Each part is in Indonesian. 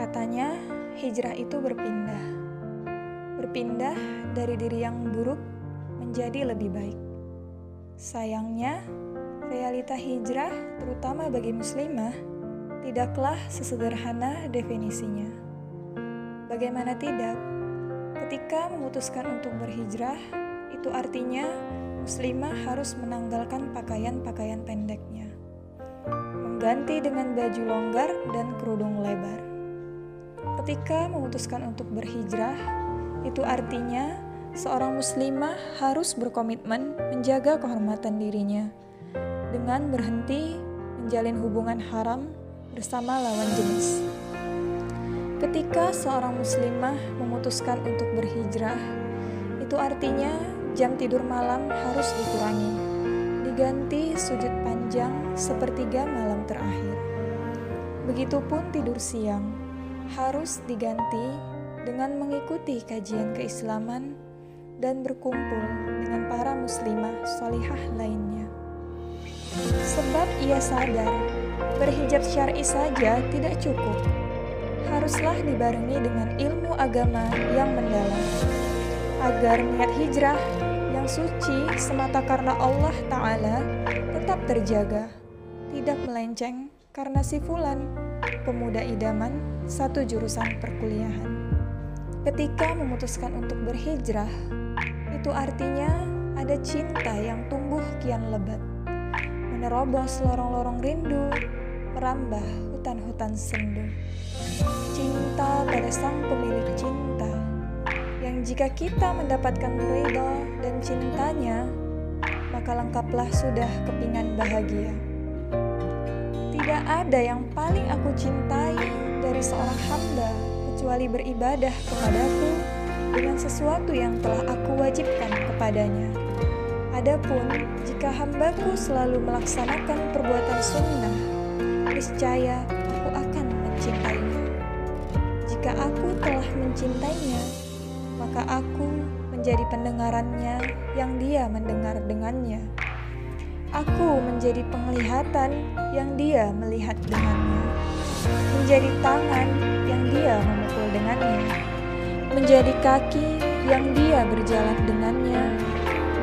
Katanya, hijrah itu berpindah. Berpindah dari diri yang buruk menjadi lebih baik. Sayangnya, realita hijrah, terutama bagi muslimah, tidaklah sesederhana definisinya. Bagaimana tidak? Ketika memutuskan untuk berhijrah, itu artinya muslimah harus menanggalkan pakaian-pakaian pendeknya, mengganti dengan baju longgar dan kerudung lebar. Ketika memutuskan untuk berhijrah, itu artinya seorang muslimah harus berkomitmen menjaga kehormatan dirinya dengan berhenti menjalin hubungan haram bersama lawan jenis. Ketika seorang muslimah memutuskan untuk berhijrah, itu artinya jam tidur malam harus dikurangi, diganti sujud panjang sepertiga malam terakhir. Begitupun tidur siang harus diganti dengan mengikuti kajian keislaman dan berkumpul dengan para muslimah solihah lainnya. Sebab ia sadar berhijab syar'i saja tidak cukup. Haruslah dibarengi dengan ilmu agama yang mendalam. Agar niat hijrah yang suci semata karena Allah Ta'ala tetap terjaga, tidak melenceng karena si fulan, pemuda idaman satu jurusan perkuliahan. Ketika memutuskan untuk berhijrah, itu artinya ada cinta yang tumbuh kian lebat menerobos lorong-lorong rindu, merambah hutan-hutan sendu. Cinta pada sang pemilik cinta, yang jika kita mendapatkan ridho dan cintanya, maka lengkaplah sudah kepingan bahagia. Tidak ada yang paling aku cintai dari seorang hamba kecuali beribadah kepadaku dengan sesuatu yang telah aku wajibkan kepadanya Adapun jika hambaku selalu melaksanakan perbuatan sunnah, niscaya aku akan mencintainya. Jika aku telah mencintainya, maka aku menjadi pendengarannya yang dia mendengar dengannya. Aku menjadi penglihatan yang dia melihat dengannya. Menjadi tangan yang dia memukul dengannya. Menjadi kaki yang dia berjalan dengannya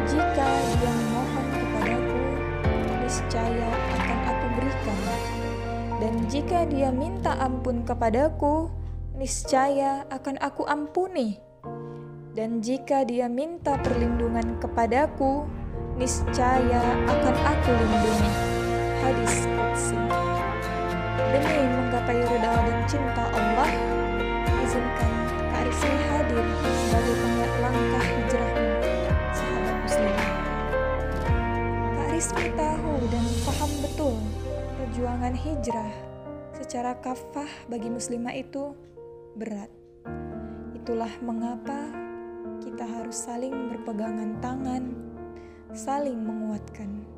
jika dia memohon kepadaku, niscaya akan aku berikan. Dan jika dia minta ampun kepadaku, niscaya akan aku ampuni. Dan jika dia minta perlindungan kepadaku, niscaya akan aku lindungi. Hadis Qudsi Demi menggapai ridha dan cinta Allah, izinkan Kak hadir sebagai pengingat langkah hijrahmu Rizky tahu dan paham betul perjuangan hijrah secara kafah bagi muslimah itu berat. Itulah mengapa kita harus saling berpegangan tangan, saling menguatkan.